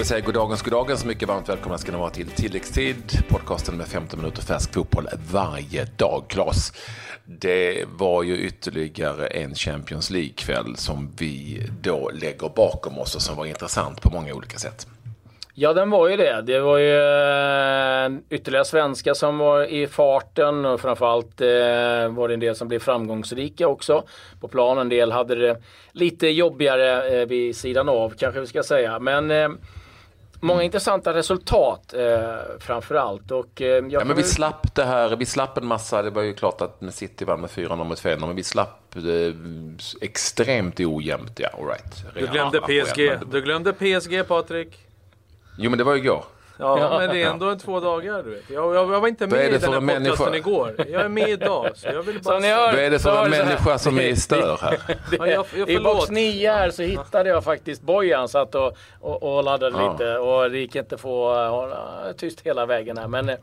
vill säga goddagens, goddagens. Mycket varmt välkomna ska ni vara till tilläggstid. Podcasten med 15 minuter färsk fotboll varje dag. Klas, det var ju ytterligare en Champions League-kväll som vi då lägger bakom oss och som var intressant på många olika sätt. Ja, den var ju det. Det var ju eh, ytterligare svenskar som var i farten och framförallt eh, var det en del som blev framgångsrika också på plan. En del hade det lite jobbigare eh, vid sidan av kanske vi ska säga. Men Många intressanta resultat eh, framförallt. Och, eh, ja, men vi slapp det här, vi slapp en massa, det var ju klart att City vann med 4-0 mot Feyenoord, men vi slapp eh, extremt ojämnt. Ja, all right. Du glömde PSG, du glömde PSG Patrik. Jo men det var ju igår. Ja, men det är ändå en två dagar du vet. Jag, jag, jag var inte med i den här podcasten igår. Jag är med idag. Så jag vill bara... Så hör, Vad är det för en människa som är stör här? ja, jag, jag, I box 9 här så hittade jag faktiskt Bojan. Satt och, och, och laddade ja. lite. Och det gick inte att få hålla tyst hela vägen här. Men eh,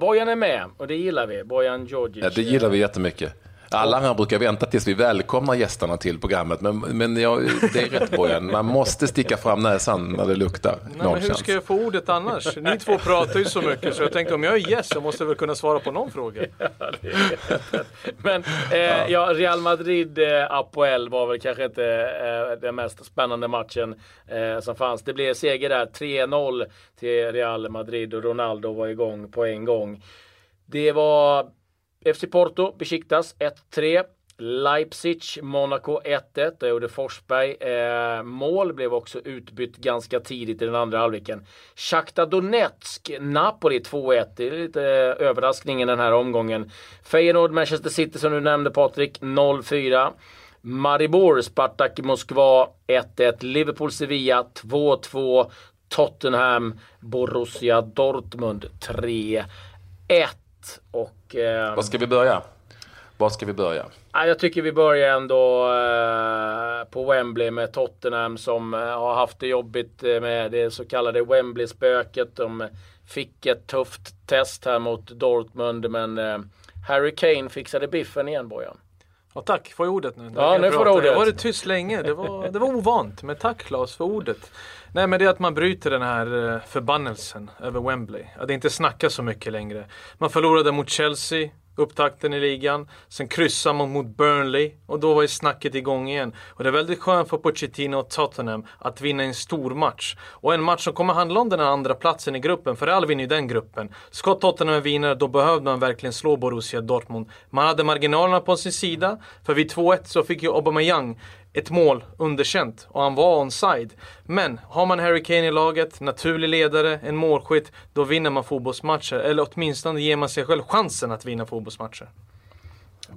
Bojan är med och det gillar vi. Bojan Djordjic. Ja, det gillar vi jättemycket. Alla andra brukar vänta tills vi välkomnar gästerna till programmet. Men, men ja, det är rätt Bojan. Man måste sticka fram näsan när det luktar. Nej, men hur ska jag få ordet annars? Ni två pratar ju så mycket så jag tänkte om jag är gäst så måste jag väl kunna svara på någon fråga. men eh, ja, Real Madrid eh, Apoel var väl kanske inte eh, den mest spännande matchen eh, som fanns. Det blev seger där. 3-0 till Real Madrid och Ronaldo var igång på en gång. Det var FC Porto besiktas 1-3. Leipzig, Monaco 1-1. Där gjorde Forsberg eh, mål. Blev också utbytt ganska tidigt i den andra halvleken. Shakhtar Donetsk, Napoli 2-1. Det är lite eh, överraskning i den här omgången. Feyenoord, Manchester City som du nämnde Patrik, 0-4. Maribor, Spartak Moskva 1-1. Liverpool, Sevilla 2-2. Tottenham, Borussia Dortmund 3-1. Och, eh, Var ska vi börja? Var ska vi börja? Jag tycker vi börjar ändå eh, på Wembley med Tottenham som eh, har haft det jobbigt eh, med det så kallade Wembley-spöket. De fick ett tufft test här mot Dortmund men Harry Kane fixade biffen igen Bojan. Ja, tack, får jag ordet nu? Ja, nu får du ordet. Jag har varit tyst länge. Det var, det var ovant. Men tack Claes för ordet. Nej, men det är att man bryter den här eh, förbannelsen över Wembley. Att inte snacka så mycket längre. Man förlorade mot Chelsea upptakten i ligan. Sen kryssar man mot Burnley och då var ju snacket igång igen. Och det är väldigt skönt för Pochettino och Tottenham att vinna en stor match. Och en match som kommer handla om den här andra platsen i gruppen, för Real vinner ju den gruppen. Ska Tottenham vinna, då behövde man verkligen slå Borussia Dortmund. Man hade marginalerna på sin sida, för vid 2-1 så fick ju Aubameyang ett mål underkänt och han var onside. Men har man Harry Kane i laget, naturlig ledare, en målskytt, då vinner man fotbollsmatcher. Eller åtminstone ger man sig själv chansen att vinna fotbollsmatcher.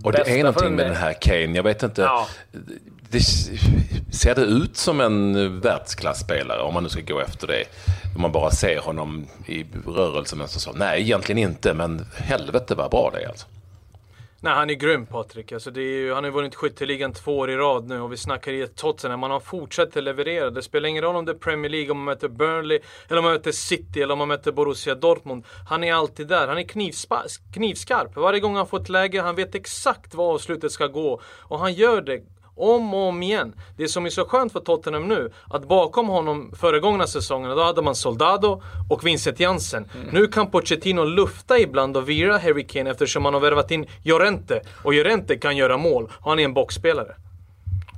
Och det är någonting med den här Kane, jag vet inte. Ja. Det, ser det ut som en världsklasspelare om man nu ska gå efter det? Om man bara ser honom i rörelsen. Så, nej, egentligen inte, men helvete vad bra det är alltså. Nej, han är grym Patrik. Alltså ju, han har ju vunnit skytteligan två år i rad nu och vi snackar i ett Tottenham. Man har fortsatt leverera. Det spelar ingen roll om det är Premier League, om man möter Burnley, eller om man möter City, eller om man möter Borussia Dortmund. Han är alltid där. Han är knivskarp. Varje gång han får ett läge, han vet exakt var avslutet ska gå. Och han gör det om och om igen. Det som är så skönt för Tottenham nu, att bakom honom föregångna säsongerna, då hade man Soldado och Vincent Jansen. Mm. Nu kan Pochettino lufta ibland och vira Harry Kane eftersom han har värvat in Llorente. Och Llorente kan göra mål, han är en boxspelare.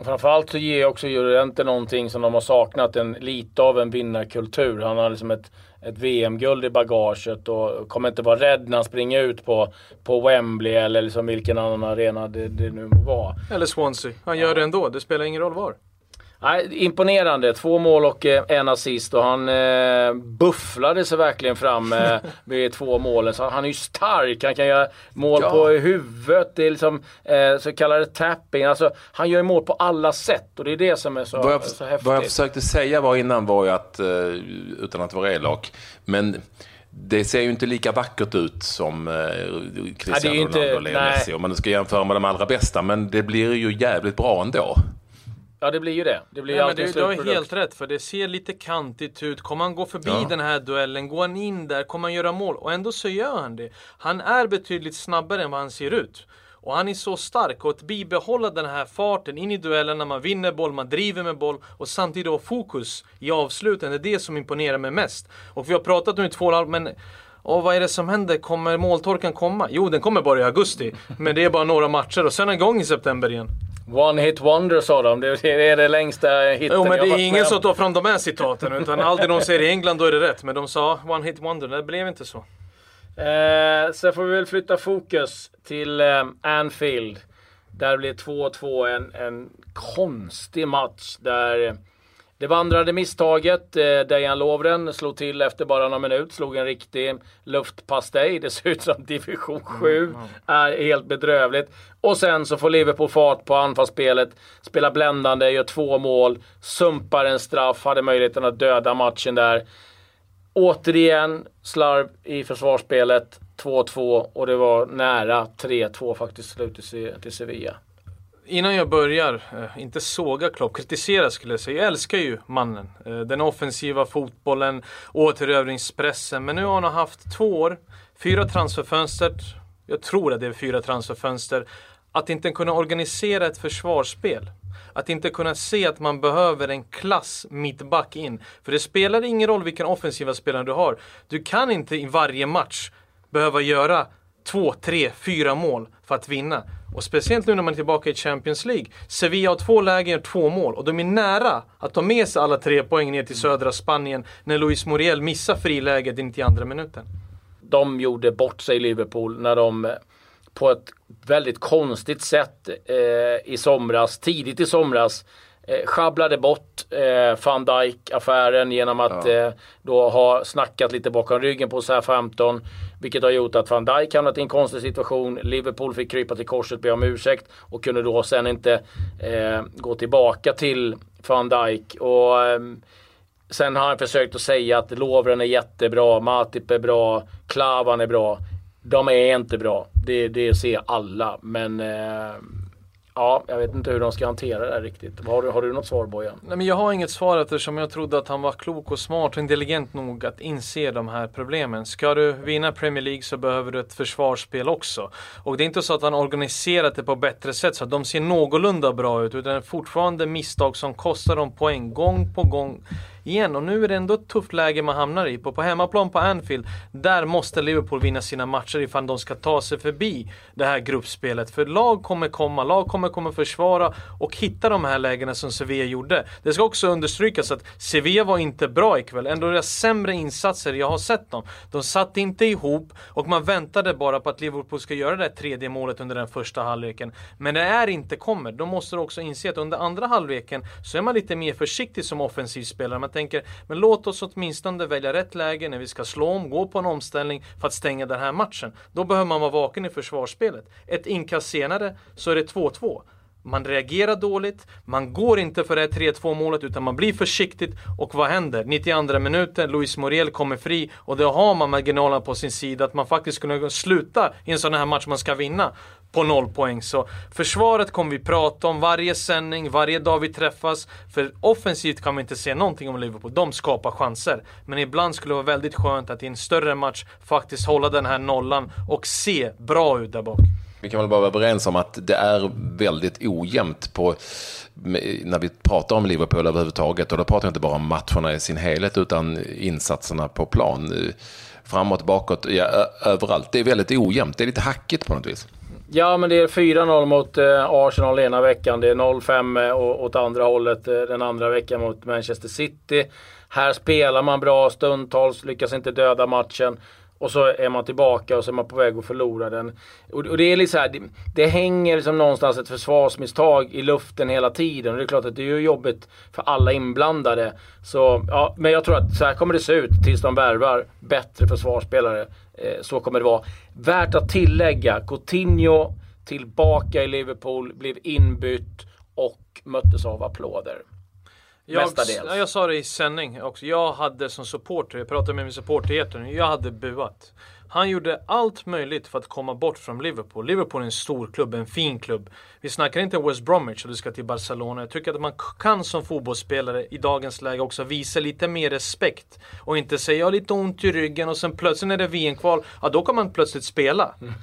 Framförallt så ger också Llorente någonting som de har saknat, en, lite av en vinnarkultur. Han har liksom ett ett VM-guld i bagaget och kommer inte vara rädd när han springer ut på, på Wembley eller liksom vilken annan arena det, det nu var. Eller Swansea. Han gör det ändå. Det spelar ingen roll var. Nej, imponerande. Två mål och eh, en assist och han eh, bufflade sig verkligen fram eh, med två målen. Så han är ju stark. Han kan göra mål ja. på huvudet. Det är liksom eh, så kallade tapping. Alltså, han gör mål på alla sätt och det är det som är så, vad jag, så häftigt. Vad jag försökte säga var innan var ju att, eh, utan att vara elak, men det ser ju inte lika vackert ut som eh, Cristiano ja, Ronaldo och Leo Messi om man ska jämföra med de allra bästa. Men det blir ju jävligt bra ändå. Ja det blir ju det. Det blir ja, men du, du har helt rätt för det ser lite kantigt ut. Kommer han gå förbi ja. den här duellen, går han in där, kommer han göra mål? Och ändå så gör han det. Han är betydligt snabbare än vad han ser ut. Och han är så stark och att bibehålla den här farten in i duellen när man vinner boll, man driver med boll och samtidigt ha fokus i avsluten. Det är det som imponerar mig mest. Och vi har pratat nu i två och men och vad är det som händer? Kommer måltorkan komma? Jo, den kommer bara i augusti. Men det är bara några matcher och sen igång i september igen. One hit wonder sa de. Det är det längsta hitten Jo men det är ingen som tar fram de här citaten. Utan aldrig de säger i England då är det rätt. Men de sa one hit wonder. Det blev inte så. Eh, sen får vi väl flytta fokus till eh, Anfield. Där blir 2-2 en, en konstig match. Där det vandrade misstaget. Eh, Dejan Lovren slog till efter bara några minuter. Slog en riktig luftpastej. Det ser ut som division 7. Mm, mm. Är helt bedrövligt. Och sen så får Liverpool fart på anfallsspelet. Spelar bländande, gör två mål. Sumpar en straff. Hade möjligheten att döda matchen där. Återigen slarv i försvarsspelet. 2-2 och det var nära 3-2 faktiskt slut till Sevilla. Innan jag börjar, eh, inte såga Klopp, kritisera skulle jag säga. Jag älskar ju mannen. Eh, den offensiva fotbollen, återövringspressen. Men nu har han haft två år, fyra transferfönster. Jag tror att det är fyra transferfönster. Att inte kunna organisera ett försvarsspel. Att inte kunna se att man behöver en klass mittback in. För det spelar ingen roll vilken offensiva spelare du har. Du kan inte i varje match behöva göra två, tre, fyra mål för att vinna. Och speciellt nu när man är tillbaka i Champions League. Sevilla har två lägen, två mål. Och de är nära att ta med sig alla tre poäng ner till södra Spanien när Luis Muriel missar friläget in till andra minuten. De gjorde bort sig i Liverpool när de på ett väldigt konstigt sätt eh, i somras, tidigt i somras, eh, sjabblade bort eh, van Dijk-affären genom att ja. eh, då ha snackat lite bakom ryggen på SA-15. Vilket har gjort att van Dijk hamnat i en konstig situation. Liverpool fick krypa till korset, be om ursäkt och kunde då sen inte eh, gå tillbaka till van Dijk. Och, eh, sen har han försökt att säga att Lovren är jättebra, Matip är bra, Klavan är bra. De är inte bra. Det, det ser alla. Men eh, Ja, jag vet inte hur de ska hantera det här riktigt. Har du, har du något svar Bojan? Nej, men jag har inget svar eftersom jag trodde att han var klok och smart och intelligent nog att inse de här problemen. Ska du vinna Premier League så behöver du ett försvarsspel också. Och det är inte så att han organiserat det på bättre sätt så att de ser någorlunda bra ut utan det är fortfarande misstag som kostar dem poäng gång på gång igen. Och nu är det ändå ett tufft läge man hamnar i. På, på hemmaplan på Anfield, där måste Liverpool vinna sina matcher ifall de ska ta sig förbi det här gruppspelet. För lag kommer komma, lag kommer komma försvara och hitta de här lägena som Sevilla gjorde. Det ska också understrykas att Sevilla var inte bra ikväll. Ändå är det sämre insatser jag har sett dem. De satt inte ihop och man väntade bara på att Liverpool ska göra det tredje målet under den första halvleken. Men det är inte kommer. Då måste du också inse att under andra halvleken så är man lite mer försiktig som offensivspelare. Man tänker, men låt oss åtminstone välja rätt läge när vi ska slå om, gå på en omställning för att stänga den här matchen. Då behöver man vara vaken i försvarsspelet. Ett inkast senare så är det 2-2. Man reagerar dåligt, man går inte för det här 3-2 målet utan man blir försiktigt och vad händer? 92 minuten, Luis Moriel kommer fri och då har man marginalerna på sin sida att man faktiskt kunna sluta i en sån här match man ska vinna på noll poäng. Så försvaret kommer vi prata om varje sändning, varje dag vi träffas. För offensivt kan vi inte se någonting om Liverpool. De skapar chanser. Men ibland skulle det vara väldigt skönt att i en större match faktiskt hålla den här nollan och se bra ut där bak. Vi kan väl bara vara överens om att det är väldigt ojämnt på, när vi pratar om Liverpool överhuvudtaget. Och då pratar jag inte bara om matcherna i sin helhet utan insatserna på plan. Framåt, bakåt, ja, överallt. Det är väldigt ojämnt. Det är lite hackigt på något vis. Ja, men det är 4-0 mot eh, Arsenal ena veckan. Det är 0-5 eh, åt andra hållet eh, den andra veckan mot Manchester City. Här spelar man bra stundtals, lyckas inte döda matchen. Och så är man tillbaka och så är man på väg att förlora den. Och, och det är liksom här, det, det, hänger liksom någonstans ett försvarsmisstag i luften hela tiden. Och det är klart att det är jobbigt för alla inblandade. Så, ja, men jag tror att så här kommer det se ut tills de värvar bättre försvarsspelare. Eh, så kommer det vara. Värt att tillägga, Coutinho tillbaka i Liverpool, blev inbytt och möttes av applåder. Jag, Mestadels. jag sa det i sändning också. Jag hade som supporter, jag pratade med min supporter jag hade buat. Han gjorde allt möjligt för att komma bort från Liverpool. Liverpool är en stor klubb, en fin klubb. Vi snackar inte West Bromwich och du ska till Barcelona. Jag tycker att man kan som fotbollsspelare i dagens läge också visa lite mer respekt. Och inte säga jag har lite ont i ryggen och sen plötsligt när det är VM-kval, ja då kan man plötsligt spela. Mm.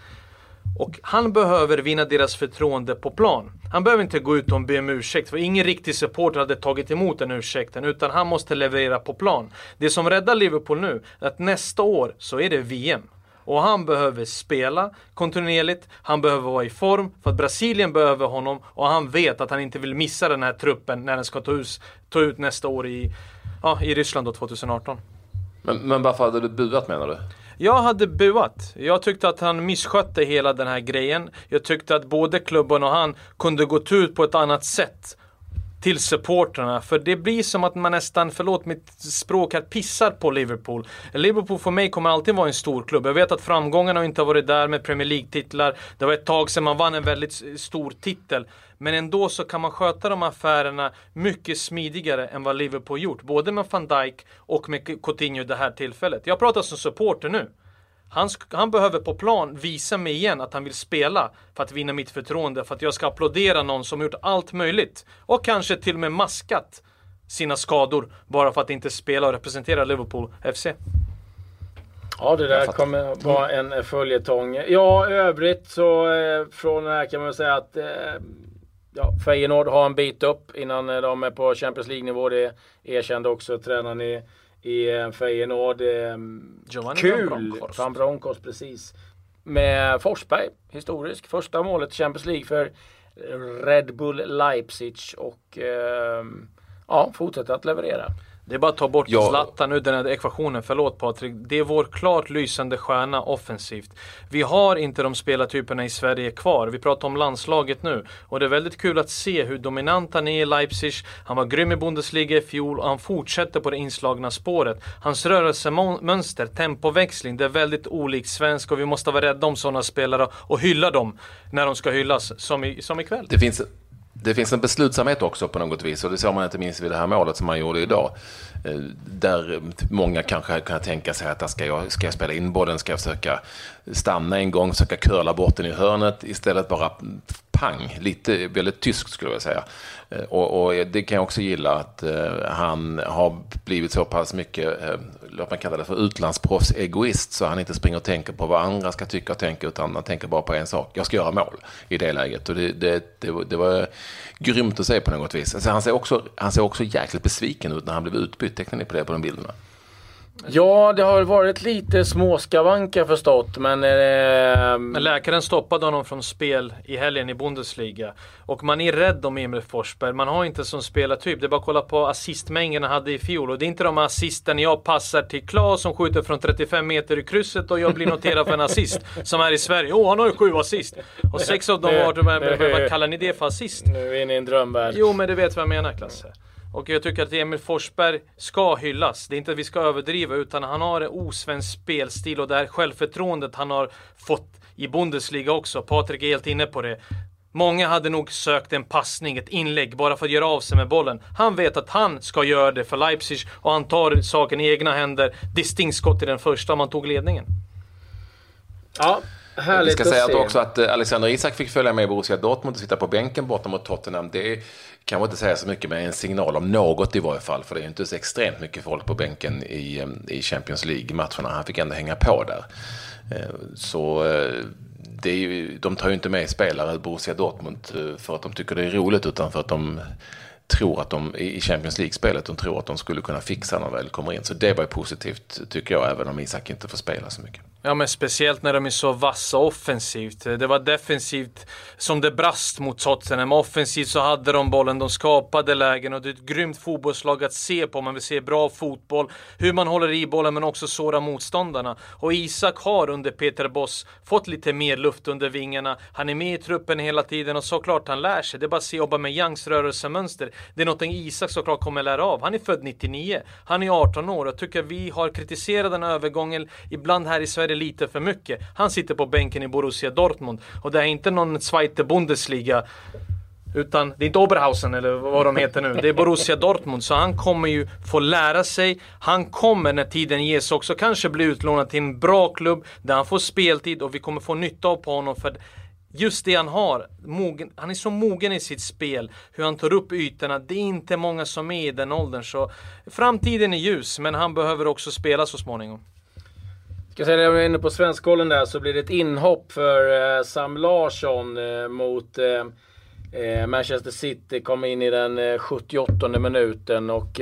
Och han behöver vinna deras förtroende på plan. Han behöver inte gå ut och be om ursäkt, för ingen riktig supporter hade tagit emot den ursäkten, utan han måste leverera på plan. Det som räddar Liverpool nu, är att nästa år så är det VM. Och han behöver spela kontinuerligt, han behöver vara i form för att Brasilien behöver honom och han vet att han inte vill missa den här truppen när den ska ta ut, ta ut nästa år i, ja, i Ryssland då 2018. Men, men varför hade du buat menar du? Jag hade buat. Jag tyckte att han misskötte hela den här grejen. Jag tyckte att både klubben och han kunde gått ut på ett annat sätt till supportrarna. För det blir som att man nästan, förlåt mitt språk här, pissar på Liverpool. Liverpool för mig kommer alltid vara en stor klubb. Jag vet att framgångarna inte har varit där med Premier League-titlar. Det var ett tag sedan man vann en väldigt stor titel. Men ändå så kan man sköta de affärerna mycket smidigare än vad Liverpool gjort. Både med van Dijk och med Coutinho det här tillfället. Jag pratar som supporter nu. Han, han, behöver på plan visa mig igen att han vill spela för att vinna mitt förtroende, för att jag ska applådera någon som gjort allt möjligt. Och kanske till och med maskat sina skador bara för att inte spela och representera Liverpool FC. Ja, det där kommer vara en följetong. Ja, övrigt så eh, från det här kan man säga att eh, ja, Feyenoord har en bit upp innan de är på Champions League-nivå. Det erkände också tränaren i i Feyenoord. Eh, Giovanni kul! Van Bronckhorst, precis. Med Forsberg, historisk. Första målet i Champions League för Red Bull Leipzig och eh, ja, fortsätter att leverera. Det är bara att ta bort ja. Zlatan ur den här ekvationen. Förlåt Patrik. Det är vår klart lysande stjärna offensivt. Vi har inte de spelartyperna i Sverige kvar. Vi pratar om landslaget nu. Och det är väldigt kul att se hur dominant han är i Leipzig. Han var grym i Bundesliga i fjol och han fortsätter på det inslagna spåret. Hans rörelsemönster, tempoväxling, det är väldigt olikt svensk och vi måste vara rädda om sådana spelare och hylla dem när de ska hyllas, som, i, som ikväll. Det finns det finns en beslutsamhet också på något vis och det såg man inte minst vid det här målet som man gjorde idag. Eh, där många kanske kan tänka sig att ska jag, ska jag spela in bollen, ska jag försöka stanna en gång, försöka curla bort den i hörnet, istället bara pang, lite väldigt tyskt skulle jag säga. Eh, och, och, det kan jag också gilla att eh, han har blivit så pass mycket, eh, låt mig kalla det för utlandsproffs egoist, så han inte springer och tänker på vad andra ska tycka och tänka, utan han tänker bara på en sak, jag ska göra mål i det läget. Och det, det, det, det var grymt att se på något vis. Alltså han, ser också, han ser också jäkligt besviken ut när han blev utbytt, tecknar ni på det på de bilderna? Ja, det har varit lite småskavanker förstått, men... Eh, läkaren stoppade honom från spel i helgen i Bundesliga. Och man är rädd om Emil Forsberg. Man har inte som spelartyp. Det är bara att kolla på assistmängden han hade i fjol. Och det är inte de assisten jag passar till Klas som skjuter från 35 meter i krysset och jag blir noterad för en assist. Som är i Sverige. Åh, oh, han har ju sju assist! Och sex av dem var... Vad kallar ni det för assist? Nu är inne i en drömvärld. Jo, men du vet vad jag menar Klasse. Och jag tycker att Emil Forsberg ska hyllas. Det är inte att vi ska överdriva utan han har en osvensk spelstil och det här självförtroendet han har fått i Bundesliga också. Patrik är helt inne på det. Många hade nog sökt en passning, ett inlägg, bara för att göra av sig med bollen. Han vet att han ska göra det för Leipzig och han tar saken i egna händer. Distinkt skott i den första, man tog ledningen. Ja, härligt Vi ska säga att också att eh, Alexander Isak fick följa med Borussia Dortmund och sitta på bänken borta mot Tottenham. Det kanske inte säga så mycket, men en signal om något i varje fall. För det är inte så extremt mycket folk på bänken i, eh, i Champions League-matcherna. Han fick ändå hänga på där. Eh, så det är ju, de tar ju inte med spelare Borussia Dortmund för att de tycker det är roligt, utan för att de tror att de i Champions League-spelet, de tror att de skulle kunna fixa när de väl kommer in. Så det var ju positivt tycker jag, även om Isak inte får spela så mycket. Ja men speciellt när de är så vassa offensivt. Det var defensivt som det brast mot Tottenham. Offensivt så hade de bollen, de skapade lägen och det är ett grymt fotbollslag att se på. Man vill se bra fotboll, hur man håller i bollen men också såra motståndarna. Och Isak har under Peter Boss fått lite mer luft under vingarna. Han är med i truppen hela tiden och såklart han lär sig. Det är bara att se Youngs rörelsemönster. Det är någonting Isak såklart kommer lära av. Han är född 99. Han är 18 år. Jag tycker vi har kritiserat den övergången ibland här i Sverige det lite för mycket. Han sitter på bänken i Borussia Dortmund och det är inte någon Zweite Bundesliga utan det är inte Oberhausen eller vad de heter nu. Det är Borussia Dortmund. Så han kommer ju få lära sig. Han kommer när tiden ges också kanske bli utlånad till en bra klubb där han får speltid och vi kommer få nytta av på honom. För just det han har, mogen, han är så mogen i sitt spel, hur han tar upp ytorna. Det är inte många som är i den åldern. Så framtiden är ljus, men han behöver också spela så småningom Ska säga det, jag var inne på svenskkollen där så blir det ett inhopp för eh, Sam Larsson eh, mot eh, Manchester City. Kom in i den 78 minuten och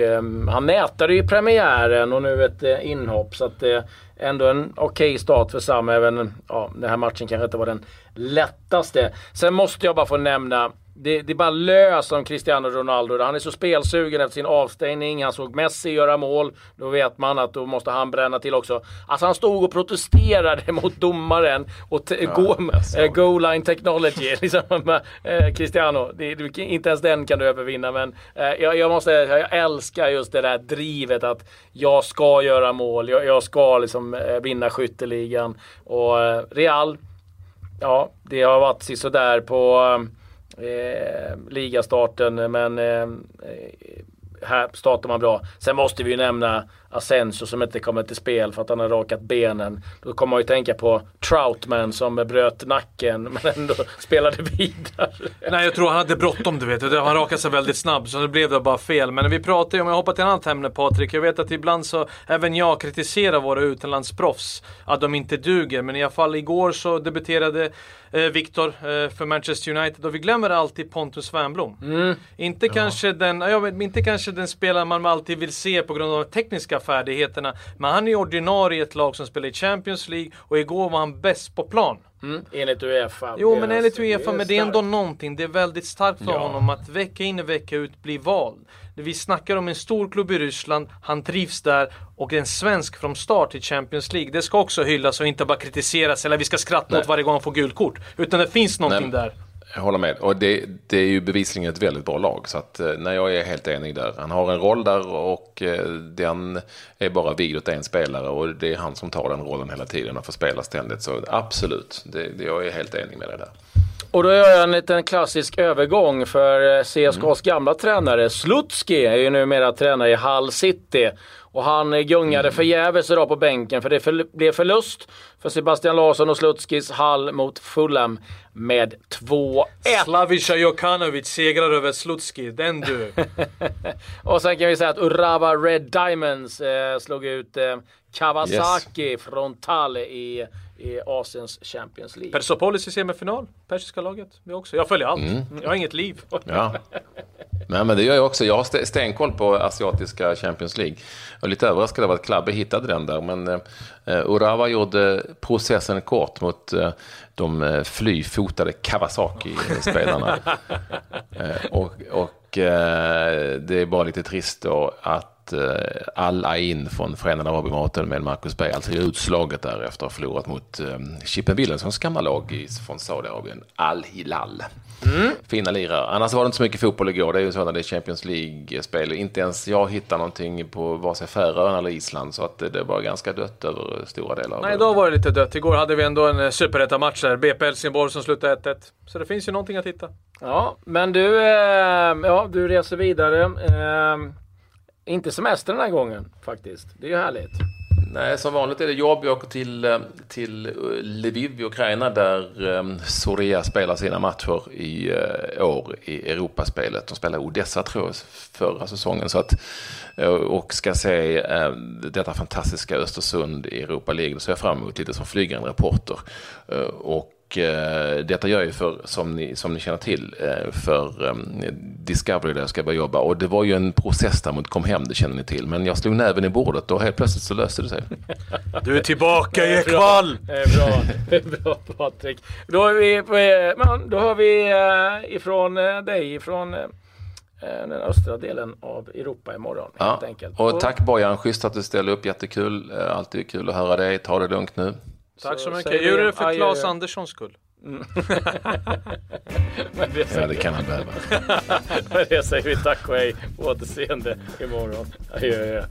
han nätade i premiären och nu ett inhopp. Så att det ändå en okej okay start för Sam. Även ja, den här matchen kanske inte var den lättaste. Sen måste jag bara få nämna det, det är bara lös om Cristiano Ronaldo. Han är så spelsugen efter sin avstängning. Han såg Messi göra mål. Då vet man att då måste han bränna till också. Alltså han stod och protesterade mot domaren och ja, go, äh, go line technology. liksom, äh, Cristiano, det, det, inte ens den kan du övervinna. Men äh, jag, jag, måste jag älskar just det där drivet att jag ska göra mål. Jag, jag ska liksom vinna skytteligan. Och Real, ja, det har varit sådär på eh, ligastarten. Men eh, eh här startar man bra. Sen måste vi ju nämna Asensio som inte kommer till spel för att han har rakat benen. Då kommer man ju tänka på Troutman som bröt nacken men ändå spelade vidare. Nej jag tror han hade bråttom du vet. Han rakade sig väldigt snabbt så det blev det bara fel. Men vi pratar ju, om jag hoppar till ett annat ämne Patrik. Jag vet att ibland så även jag kritiserar våra utlandsproffs. Att de inte duger. Men i alla fall igår så debuterade eh, Viktor eh, för Manchester United och vi glömmer alltid Pontus Wernbloom. Mm. Inte, ja. kanske den, ja, inte kanske den spelare man alltid vill se på grund av tekniska färdigheterna. Men han är ordinarie i ett lag som spelar i Champions League och igår var han bäst på plan. Mm, enligt Uefa. Jo men enligt Uefa, men det är ändå någonting. Det är väldigt starkt för ja. honom att vecka in och vecka ut bli vald. Vi snackar om en stor klubb i Ryssland, han trivs där och en svensk från start i Champions League. Det ska också hyllas och inte bara kritiseras eller vi ska skratta åt varje gång han får gult kort. Utan det finns någonting Nej. där. Jag håller med. Och det, det, är ju bevisligen ett väldigt bra lag. Så att, eh, nej, jag är helt enig där. Han har en roll där och eh, den är bara vigd åt en spelare. Och det är han som tar den rollen hela tiden och får spela ständigt. Så absolut, det, jag är helt enig med dig där. Och då gör jag en liten klassisk övergång för eh, CSKAs mm. gamla tränare. Slutski är ju numera tränare i Hull City. Och han gungade mm. förgäves idag på bänken för det för, blev förlust för Sebastian Larsson och Slutskis Hall mot Fulham med 2-1. Slavica Jokanovic segrar över Slutski, den du. och sen kan vi säga att Urawa Red Diamonds eh, slog ut eh, Kawasaki yes. Frontale i i Asiens Champions League. Persopolis i semifinal, persiska laget. Det också. Jag följer allt. Mm. Jag har inget liv. Ja. Nej, men det gör jag också. Jag har stenkoll på asiatiska Champions League. Jag är lite överraskad över att Klabbe hittade den där. Men eh, Urawa gjorde processen kort mot eh, de eh, flyfotade Kawasaki-spelarna. eh, och och eh, det är bara lite trist då att eh, Al-Ain från Förenade Arabemiraten med Marcus Berg, alltså utslaget där efter att ha förlorat mot eh, Chippen Wilhelmssons gamla lag från Saudiarabien, Al-Hilal. Mm. Fina lirare. Annars var det inte så mycket fotboll igår. Det är ju så när det är Champions League-spel. Inte ens jag hittar någonting på vare sig Färöarna eller Island. Så att det var ganska dött över stora delar Nej, idag var det lite dött. Igår hade vi ändå en eh, superetta-match där. BP Helsingborg som slutade 1-1. Så det finns ju någonting att hitta. Ja, men du, ja, du reser vidare. Eh, inte semester den här gången faktiskt. Det är ju härligt. Nej, som vanligt är det jobb. Jag åker till, eh, till eh, Lviv i Ukraina där ehm, Soria spelar sina matcher i eh, år i Europaspelet. De spelade Odessa tror jag förra säsongen. Så att, och ska se ehm, detta fantastiska Östersund i Europa League. Det ser jag fram emot lite som flygande reporter. Och och eh, detta gör jag ju för, som ni, som ni känner till, eh, för eh, Discovery där jag ska börja jobba. Och det var ju en process där mot kom hem, det känner ni till. Men jag slog näven i bordet och helt plötsligt så löste det sig. Du är tillbaka Ekwall! Det är bra, är bra Patrik. Då har vi, eh, då har vi ifrån dig, ifrån den östra delen av Europa imorgon. Ja, helt enkelt. Och tack Bojan, schysst att du ställer upp, jättekul. Alltid kul att höra dig. Ta det lugnt nu. Tack så, så mycket. Jag gjorde det för Claes Anderssons skull. Mm. det ja, det kan han behöva. Med det säger vi tack och hej. På återseende imorgon. Adjö, adjö.